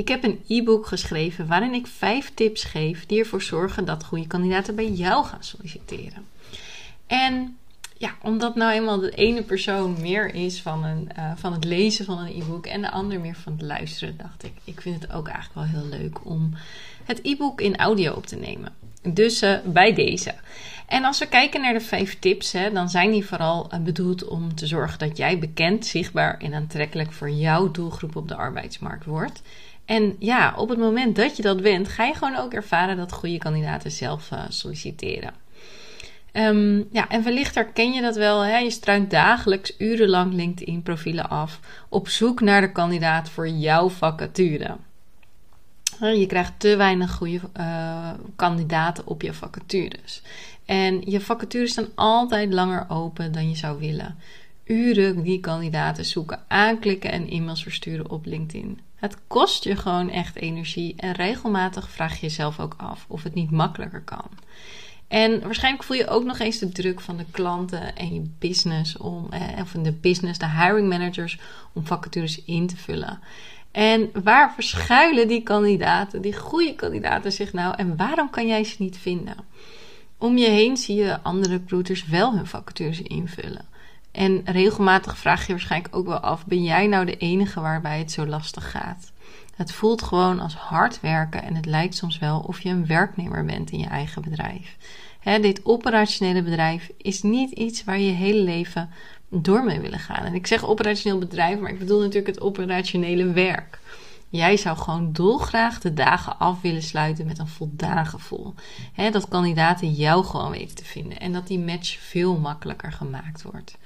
Ik heb een e-book geschreven waarin ik vijf tips geef die ervoor zorgen dat goede kandidaten bij jou gaan solliciteren. En ja, omdat nou eenmaal de ene persoon meer is van, een, uh, van het lezen van een e-book en de ander meer van het luisteren, dacht ik, ik vind het ook eigenlijk wel heel leuk om het e-book in audio op te nemen. Dus uh, bij deze. En als we kijken naar de vijf tips, hè, dan zijn die vooral uh, bedoeld om te zorgen dat jij bekend, zichtbaar en aantrekkelijk voor jouw doelgroep op de arbeidsmarkt wordt. En ja, op het moment dat je dat bent, ga je gewoon ook ervaren dat goede kandidaten zelf uh, solliciteren. Um, ja, en wellicht herken je dat wel. Hè? Je struint dagelijks urenlang LinkedIn-profielen af op zoek naar de kandidaat voor jouw vacature. Je krijgt te weinig goede uh, kandidaten op je vacatures. En je vacatures staan altijd langer open dan je zou willen. Uren die kandidaten zoeken, aanklikken en e-mails versturen op LinkedIn. Het kost je gewoon echt energie en regelmatig vraag je jezelf ook af of het niet makkelijker kan. En waarschijnlijk voel je ook nog eens de druk van de klanten en je business om, eh, of de business, de hiring managers, om vacatures in te vullen. En waar verschuilen die kandidaten, die goede kandidaten zich nou en waarom kan jij ze niet vinden? Om je heen zie je andere recruiters wel hun vacatures invullen. En regelmatig vraag je waarschijnlijk ook wel af: ben jij nou de enige waarbij het zo lastig gaat? Het voelt gewoon als hard werken en het lijkt soms wel of je een werknemer bent in je eigen bedrijf. dit operationele bedrijf is niet iets waar je je hele leven door mee willen gaan. En ik zeg operationeel bedrijf, maar ik bedoel natuurlijk het operationele werk. Jij zou gewoon dolgraag de dagen af willen sluiten met een voldaan gevoel. dat kandidaten jou gewoon weten te vinden en dat die match veel makkelijker gemaakt wordt.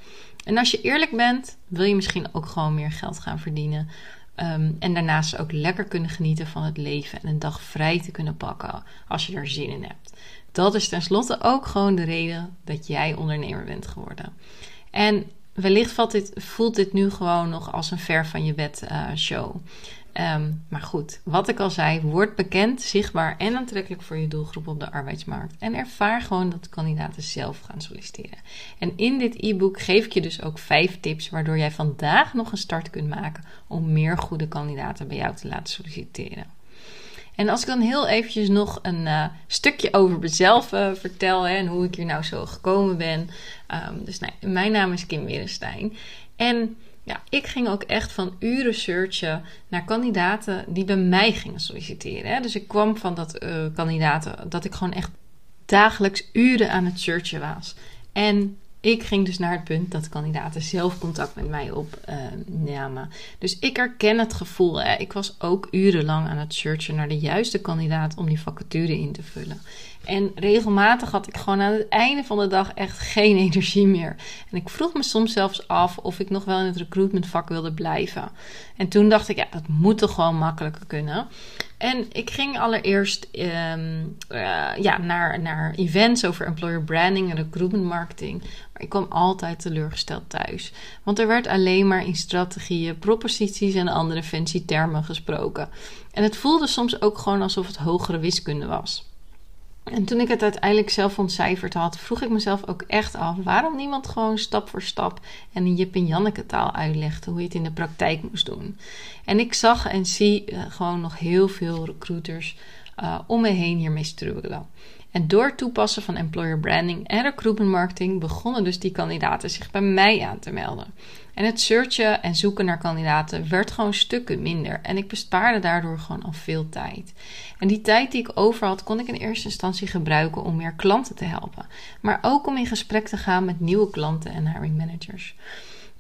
En als je eerlijk bent, wil je misschien ook gewoon meer geld gaan verdienen. Um, en daarnaast ook lekker kunnen genieten van het leven en een dag vrij te kunnen pakken als je er zin in hebt. Dat is tenslotte ook gewoon de reden dat jij ondernemer bent geworden. En wellicht dit, voelt dit nu gewoon nog als een ver van je bed uh, show. Um, maar goed, wat ik al zei, word bekend, zichtbaar en aantrekkelijk voor je doelgroep op de arbeidsmarkt. En ervaar gewoon dat kandidaten zelf gaan solliciteren. En in dit e-book geef ik je dus ook vijf tips waardoor jij vandaag nog een start kunt maken om meer goede kandidaten bij jou te laten solliciteren. En als ik dan heel eventjes nog een uh, stukje over mezelf uh, vertel hè, en hoe ik hier nou zo gekomen ben. Um, dus nou, mijn naam is Kim Werenstein. En ja, ik ging ook echt van uren searchen naar kandidaten die bij mij gingen solliciteren. Hè. Dus ik kwam van dat uh, kandidaten dat ik gewoon echt dagelijks uren aan het searchen was. En ik ging dus naar het punt dat kandidaten zelf contact met mij opnamen. Uh, dus ik herken het gevoel. Hè. Ik was ook urenlang aan het searchen naar de juiste kandidaat om die vacature in te vullen. En regelmatig had ik gewoon aan het einde van de dag echt geen energie meer. En ik vroeg me soms zelfs af of ik nog wel in het recruitmentvak wilde blijven. En toen dacht ik, ja, dat moet toch gewoon makkelijker kunnen. En ik ging allereerst um, uh, ja, naar, naar events over employer branding en recruitment marketing. Maar ik kwam altijd teleurgesteld thuis. Want er werd alleen maar in strategieën, proposities en andere fancy termen gesproken. En het voelde soms ook gewoon alsof het hogere wiskunde was. En toen ik het uiteindelijk zelf ontcijferd had, vroeg ik mezelf ook echt af waarom niemand gewoon stap voor stap en in Jip en Janneke taal uitlegde hoe je het in de praktijk moest doen. En ik zag en zie uh, gewoon nog heel veel recruiters uh, om me heen hiermee struggelen. En door het toepassen van employer branding en recruitment marketing begonnen dus die kandidaten zich bij mij aan te melden. En het searchen en zoeken naar kandidaten werd gewoon stukken minder. En ik bespaarde daardoor gewoon al veel tijd. En die tijd die ik over had, kon ik in eerste instantie gebruiken om meer klanten te helpen. Maar ook om in gesprek te gaan met nieuwe klanten en hiring managers.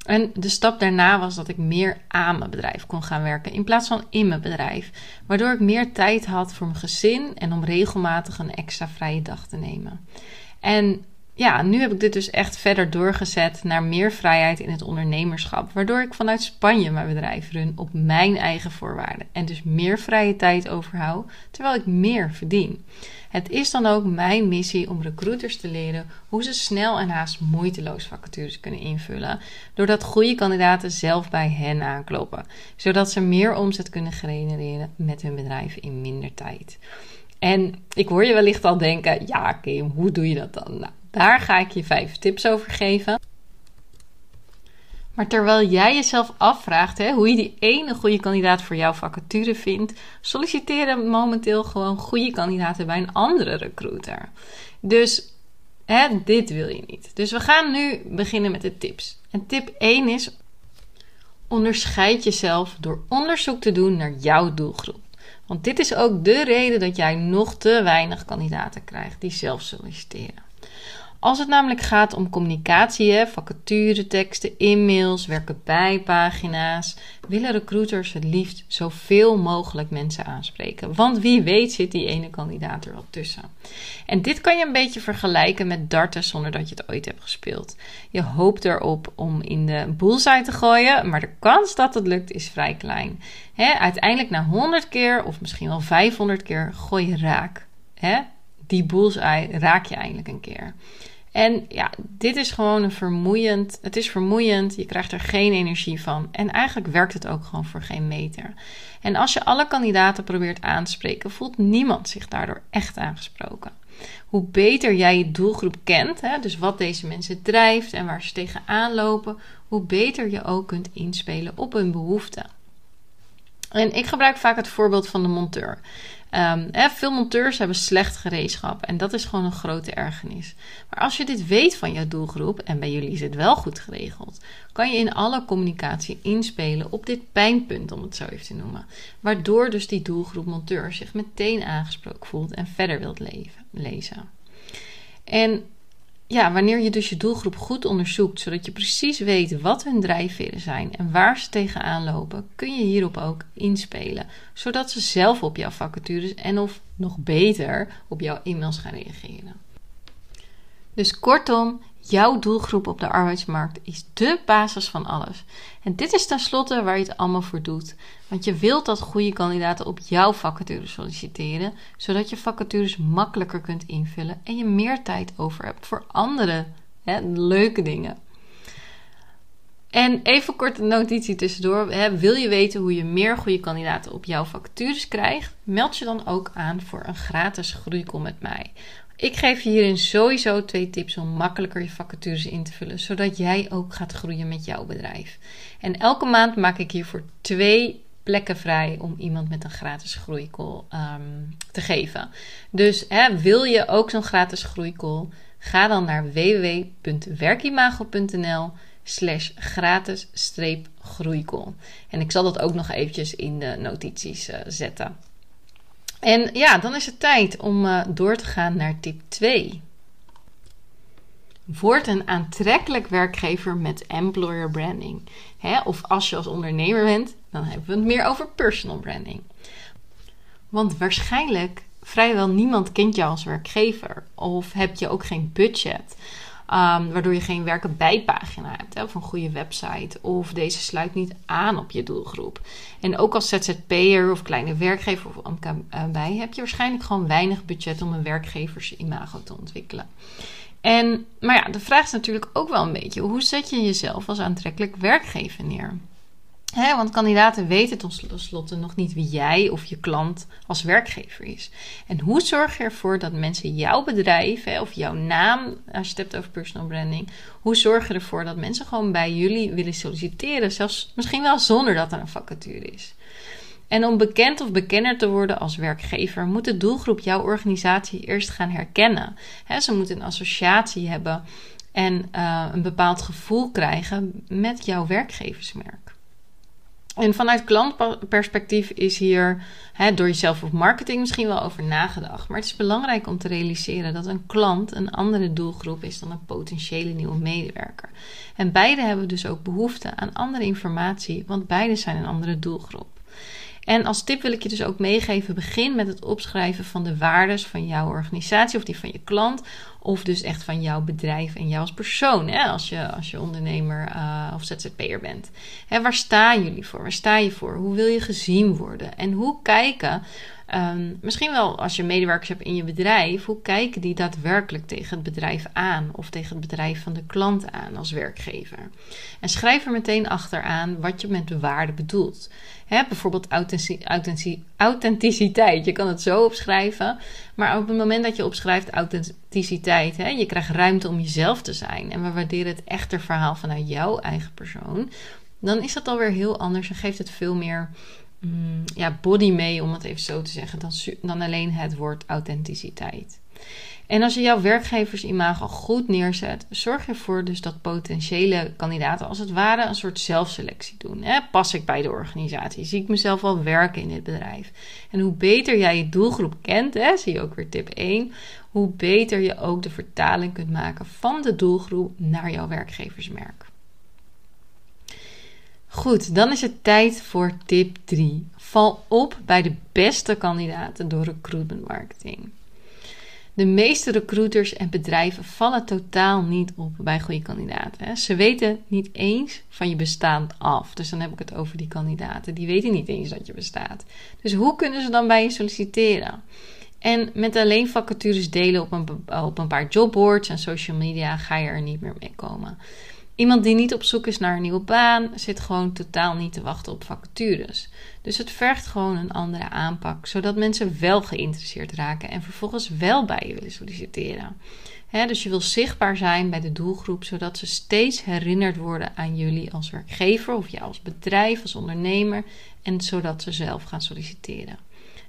En de stap daarna was dat ik meer aan mijn bedrijf kon gaan werken in plaats van in mijn bedrijf. Waardoor ik meer tijd had voor mijn gezin en om regelmatig een extra vrije dag te nemen. En ja, nu heb ik dit dus echt verder doorgezet naar meer vrijheid in het ondernemerschap. Waardoor ik vanuit Spanje mijn bedrijf run op mijn eigen voorwaarden. En dus meer vrije tijd overhoud, terwijl ik meer verdien. Het is dan ook mijn missie om recruiters te leren hoe ze snel en haast moeiteloos vacatures kunnen invullen. Doordat goede kandidaten zelf bij hen aankloppen. Zodat ze meer omzet kunnen genereren met hun bedrijf in minder tijd. En ik hoor je wellicht al denken: ja, Kim, hoe doe je dat dan? Nou, daar ga ik je vijf tips over geven. Maar terwijl jij jezelf afvraagt hè, hoe je die ene goede kandidaat voor jouw vacature vindt, solliciteren momenteel gewoon goede kandidaten bij een andere recruiter. Dus hè, dit wil je niet. Dus we gaan nu beginnen met de tips. En tip 1 is: onderscheid jezelf door onderzoek te doen naar jouw doelgroep. Want dit is ook de reden dat jij nog te weinig kandidaten krijgt die zelf solliciteren. Als het namelijk gaat om communicatie, vacature teksten, e-mails, werken bij pagina's, willen recruiters het liefst zoveel mogelijk mensen aanspreken. Want wie weet zit die ene kandidaat er wel tussen. En dit kan je een beetje vergelijken met darten zonder dat je het ooit hebt gespeeld. Je hoopt erop om in de bullseye te gooien, maar de kans dat het lukt is vrij klein. uiteindelijk na 100 keer of misschien wel 500 keer gooi je raak. Die bullseye raak je eindelijk een keer. En ja, dit is gewoon een vermoeiend. Het is vermoeiend. Je krijgt er geen energie van. En eigenlijk werkt het ook gewoon voor geen meter. En als je alle kandidaten probeert aan te spreken, voelt niemand zich daardoor echt aangesproken. Hoe beter jij je doelgroep kent, hè, dus wat deze mensen drijft en waar ze tegenaan lopen, hoe beter je ook kunt inspelen op hun behoeften. En ik gebruik vaak het voorbeeld van de monteur. Veel monteurs hebben slecht gereedschap en dat is gewoon een grote ergernis. Maar als je dit weet van jouw doelgroep en bij jullie is het wel goed geregeld, kan je in alle communicatie inspelen op dit pijnpunt, om het zo even te noemen. Waardoor dus die doelgroep monteur zich meteen aangesproken voelt en verder wilt leven, lezen. En ja, wanneer je dus je doelgroep goed onderzoekt, zodat je precies weet wat hun drijfveren zijn en waar ze tegenaan lopen, kun je hierop ook inspelen, zodat ze zelf op jouw vacatures en of nog beter op jouw e-mails gaan reageren. Dus kortom, jouw doelgroep op de arbeidsmarkt is dé basis van alles. En dit is tenslotte waar je het allemaal voor doet. Want je wilt dat goede kandidaten op jouw vacature solliciteren, zodat je vacatures makkelijker kunt invullen en je meer tijd over hebt voor andere hè, leuke dingen. En even kort een notitie tussendoor. Hè, wil je weten hoe je meer goede kandidaten op jouw vacatures krijgt? Meld je dan ook aan voor een gratis groeicall met mij. Ik geef je hierin sowieso twee tips om makkelijker je vacatures in te vullen, zodat jij ook gaat groeien met jouw bedrijf. En elke maand maak ik hiervoor twee plekken vrij om iemand met een gratis groeicall um, te geven. Dus hè, wil je ook zo'n gratis groeicall? Ga dan naar www.werkimago.nl slash gratis groeicall. En ik zal dat ook nog eventjes in de notities uh, zetten. En ja, dan is het tijd om uh, door te gaan naar tip 2. Word een aantrekkelijk werkgever met employer branding. Hè? Of als je als ondernemer bent, dan hebben we het meer over personal branding. Want waarschijnlijk vrijwel niemand kent jou als werkgever. Of heb je ook geen budget. Um, waardoor je geen werken bijpagina hebt hè, of een goede website. Of deze sluit niet aan op je doelgroep. En ook als ZZP'er of kleine werkgever of bij heb je waarschijnlijk gewoon weinig budget om een werkgeversimago te ontwikkelen. En, maar ja, de vraag is natuurlijk ook wel een beetje: hoe zet je jezelf als aantrekkelijk werkgever neer? Want kandidaten weten tenslotte nog niet wie jij of je klant als werkgever is. En hoe zorg je ervoor dat mensen jouw bedrijf of jouw naam, als je het hebt over personal branding, hoe zorg je ervoor dat mensen gewoon bij jullie willen solliciteren, zelfs misschien wel zonder dat er een vacature is? En om bekend of bekender te worden als werkgever, moet de doelgroep jouw organisatie eerst gaan herkennen. ze moeten een associatie hebben en uh, een bepaald gevoel krijgen met jouw werkgeversmerk. En vanuit klantperspectief is hier hè, door jezelf of marketing misschien wel over nagedacht. Maar het is belangrijk om te realiseren dat een klant een andere doelgroep is dan een potentiële nieuwe medewerker. En beide hebben dus ook behoefte aan andere informatie, want beide zijn een andere doelgroep. En als tip wil ik je dus ook meegeven: begin met het opschrijven van de waardes van jouw organisatie of die van je klant. Of dus echt van jouw bedrijf en jou als persoon, hè, als, je, als je ondernemer uh, of ZZP'er bent. Hè, waar staan jullie voor? Waar sta je voor? Hoe wil je gezien worden? En hoe kijken Ehm, misschien wel als je medewerkers hebt in je bedrijf, hoe kijken die daadwerkelijk tegen het bedrijf aan of tegen het bedrijf van de klant aan als werkgever? En schrijf er meteen achteraan wat je met de waarde bedoelt. Hè, bijvoorbeeld authenticiteit. Je kan het zo opschrijven, maar op het moment dat je opschrijft authenticiteit, hè, je krijgt ruimte om jezelf te zijn en we waarderen het echte verhaal vanuit jouw eigen persoon, dan is dat alweer heel anders en geeft het veel meer Mm, ja, body mee, om het even zo te zeggen, dan, dan alleen het woord authenticiteit. En als je jouw werkgeversimago goed neerzet, zorg ervoor dus dat potentiële kandidaten als het ware een soort zelfselectie doen. Hè? Pas ik bij de organisatie? Zie ik mezelf al werken in dit bedrijf? En hoe beter jij je doelgroep kent, hè, zie je ook weer tip 1, hoe beter je ook de vertaling kunt maken van de doelgroep naar jouw werkgeversmerk. Goed, dan is het tijd voor tip 3. Val op bij de beste kandidaten door recruitment marketing. De meeste recruiters en bedrijven vallen totaal niet op bij goede kandidaten. Ze weten niet eens van je bestaan af. Dus dan heb ik het over die kandidaten. Die weten niet eens dat je bestaat. Dus hoe kunnen ze dan bij je solliciteren? En met alleen vacatures delen op op een paar jobboards en social media ga je er niet meer mee komen. Iemand die niet op zoek is naar een nieuwe baan, zit gewoon totaal niet te wachten op vacatures. Dus het vergt gewoon een andere aanpak, zodat mensen wel geïnteresseerd raken en vervolgens wel bij je willen solliciteren. dus je wil zichtbaar zijn bij de doelgroep, zodat ze steeds herinnerd worden aan jullie als werkgever of jou als bedrijf, als ondernemer, en zodat ze zelf gaan solliciteren.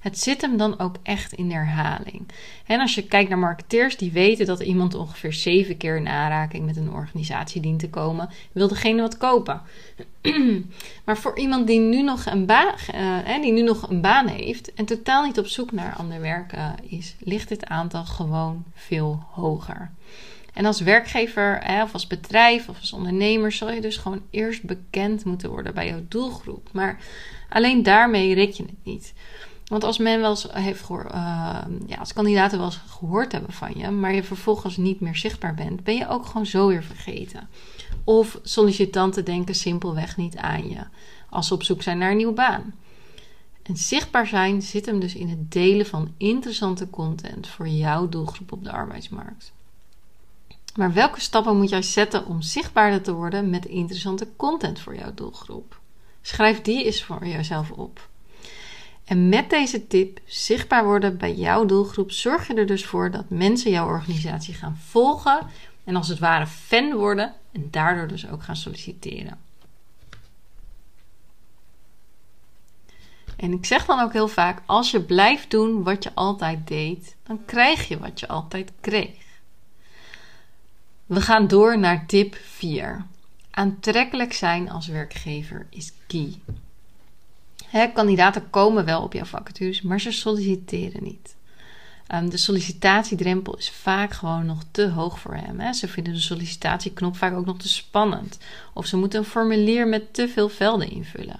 Het zit hem dan ook echt in herhaling. En als je kijkt naar marketeers, die weten dat iemand ongeveer zeven keer in aanraking met een organisatie dient te komen, wil degene wat kopen. maar voor iemand die nu, nog een baan, uh, die nu nog een baan heeft en totaal niet op zoek naar ander werk uh, is, ligt dit aantal gewoon veel hoger. En als werkgever of als bedrijf of als ondernemer zal je dus gewoon eerst bekend moeten worden bij jouw doelgroep. Maar alleen daarmee rik je het niet. Want als men wel heeft gehoord, uh, ja, als kandidaten wel eens gehoord hebben van je, maar je vervolgens niet meer zichtbaar bent, ben je ook gewoon zo weer vergeten. Of sollicitanten denken simpelweg niet aan je als ze op zoek zijn naar een nieuwe baan. En zichtbaar zijn zit hem dus in het delen van interessante content voor jouw doelgroep op de arbeidsmarkt. Maar welke stappen moet jij zetten om zichtbaarder te worden met interessante content voor jouw doelgroep? Schrijf die eens voor jezelf op. En met deze tip zichtbaar worden bij jouw doelgroep, zorg je er dus voor dat mensen jouw organisatie gaan volgen en als het ware fan worden en daardoor dus ook gaan solliciteren. En ik zeg dan ook heel vaak: als je blijft doen wat je altijd deed, dan krijg je wat je altijd kreeg. We gaan door naar tip 4. Aantrekkelijk zijn als werkgever is key kandidaten komen wel op jouw vacatures, maar ze solliciteren niet. Um, de sollicitatiedrempel is vaak gewoon nog te hoog voor hem. Ze vinden de sollicitatieknop vaak ook nog te spannend. Of ze moeten een formulier met te veel velden invullen.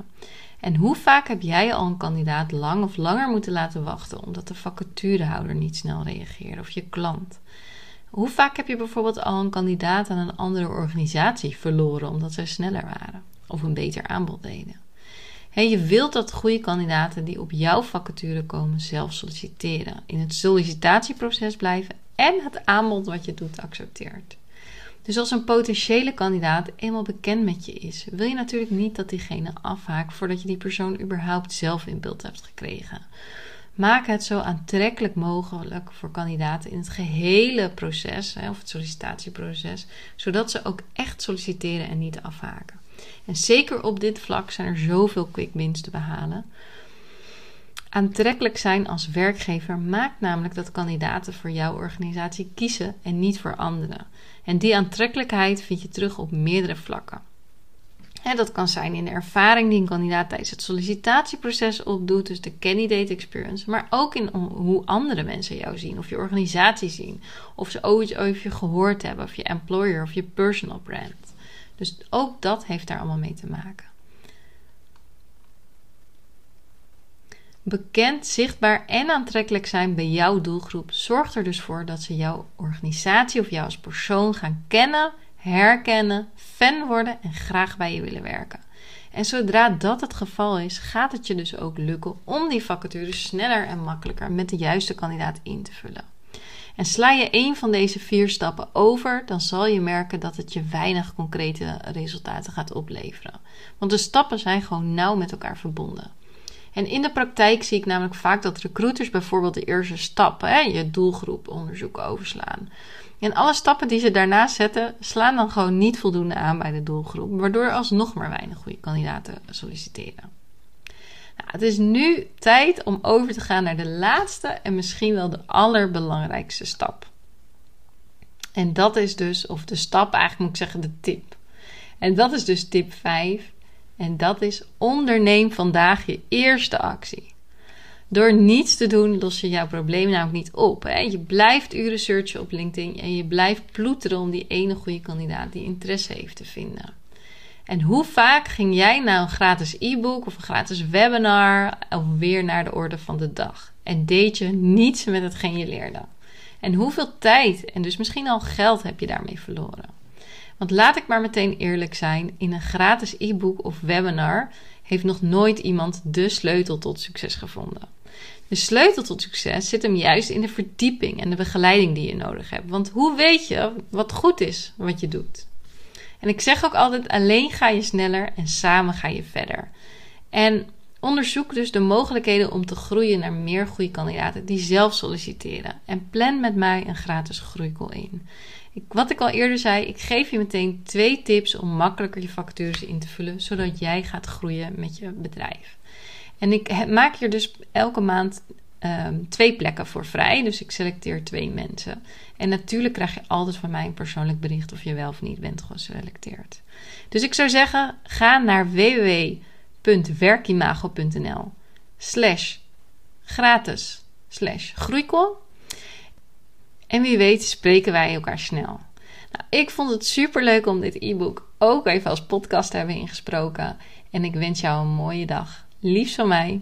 En hoe vaak heb jij al een kandidaat lang of langer moeten laten wachten omdat de vacaturehouder niet snel reageerde of je klant? Hoe vaak heb je bijvoorbeeld al een kandidaat aan een andere organisatie verloren omdat zij sneller waren of een beter aanbod deden? Je wilt dat goede kandidaten die op jouw vacature komen zelf solliciteren, in het sollicitatieproces blijven en het aanbod wat je doet accepteert. Dus als een potentiële kandidaat eenmaal bekend met je is, wil je natuurlijk niet dat diegene afhaakt voordat je die persoon überhaupt zelf in beeld hebt gekregen. Maak het zo aantrekkelijk mogelijk voor kandidaten in het gehele proces, of het sollicitatieproces, zodat ze ook echt solliciteren en niet afhaken. En zeker op dit vlak zijn er zoveel quick wins te behalen. Aantrekkelijk zijn als werkgever maakt namelijk dat kandidaten voor jouw organisatie kiezen en niet voor anderen. En die aantrekkelijkheid vind je terug op meerdere vlakken. dat kan zijn in de ervaring die een kandidaat tijdens het sollicitatieproces opdoet, dus de candidate experience, maar ook in hoe andere mensen jou zien of je organisatie zien, of ze ooit over je gehoord hebben, of je employer of je personal brand. Dus ook dat heeft daar allemaal mee te maken. Bekend, zichtbaar en aantrekkelijk zijn bij jouw doelgroep zorgt er dus voor dat ze jouw organisatie of jou als persoon gaan kennen, herkennen, fan worden en graag bij je willen werken. En zodra dat het geval is, gaat het je dus ook lukken om die vacatures sneller en makkelijker met de juiste kandidaat in te vullen. En sla je een van deze vier stappen over, dan zal je merken dat het je weinig concrete resultaten gaat opleveren. Want de stappen zijn gewoon nauw met elkaar verbonden. En in de praktijk zie ik namelijk vaak dat recruiters bijvoorbeeld de eerste stap, hè, je doelgroep onderzoek overslaan. En alle stappen die ze daarna zetten, slaan dan gewoon niet voldoende aan bij de doelgroep, waardoor alsnog maar weinig goede kandidaten solliciteren. Nou, het is nu tijd om over te gaan naar de laatste en misschien wel de allerbelangrijkste stap. En dat is dus, of de stap, eigenlijk moet ik zeggen de tip. En dat is dus tip 5. En dat is onderneem vandaag je eerste actie. Door niets te doen los je jouw probleem namelijk niet op. Hè? Je blijft uren searchen op LinkedIn en je blijft ploeteren om die ene goede kandidaat die interesse heeft te vinden. En hoe vaak ging jij nou een gratis e-book of een gratis webinar weer naar de orde van de dag? En deed je niets met hetgeen je leerde? En hoeveel tijd en dus misschien al geld heb je daarmee verloren? Want laat ik maar meteen eerlijk zijn: in een gratis e-book of webinar heeft nog nooit iemand de sleutel tot succes gevonden. De sleutel tot succes zit hem juist in de verdieping en de begeleiding die je nodig hebt. Want hoe weet je wat goed is wat je doet? En ik zeg ook altijd: alleen ga je sneller en samen ga je verder. En onderzoek dus de mogelijkheden om te groeien naar meer goede kandidaten die zelf solliciteren. En plan met mij een gratis groeicall in. Ik, wat ik al eerder zei, ik geef je meteen twee tips om makkelijker je vacatures in te vullen, zodat jij gaat groeien met je bedrijf. En ik maak hier dus elke maand ehm, twee plekken voor vrij. Dus ik selecteer twee mensen. En natuurlijk krijg je altijd van mij een persoonlijk bericht of je wel of niet bent geselecteerd. Dus ik zou zeggen, ga naar www.werkimago.nl slash gratis slash groeikol. En wie weet spreken wij elkaar snel. Nou, ik vond het super leuk om dit e-book ook even als podcast te hebben ingesproken. En ik wens jou een mooie dag. Liefs van mij.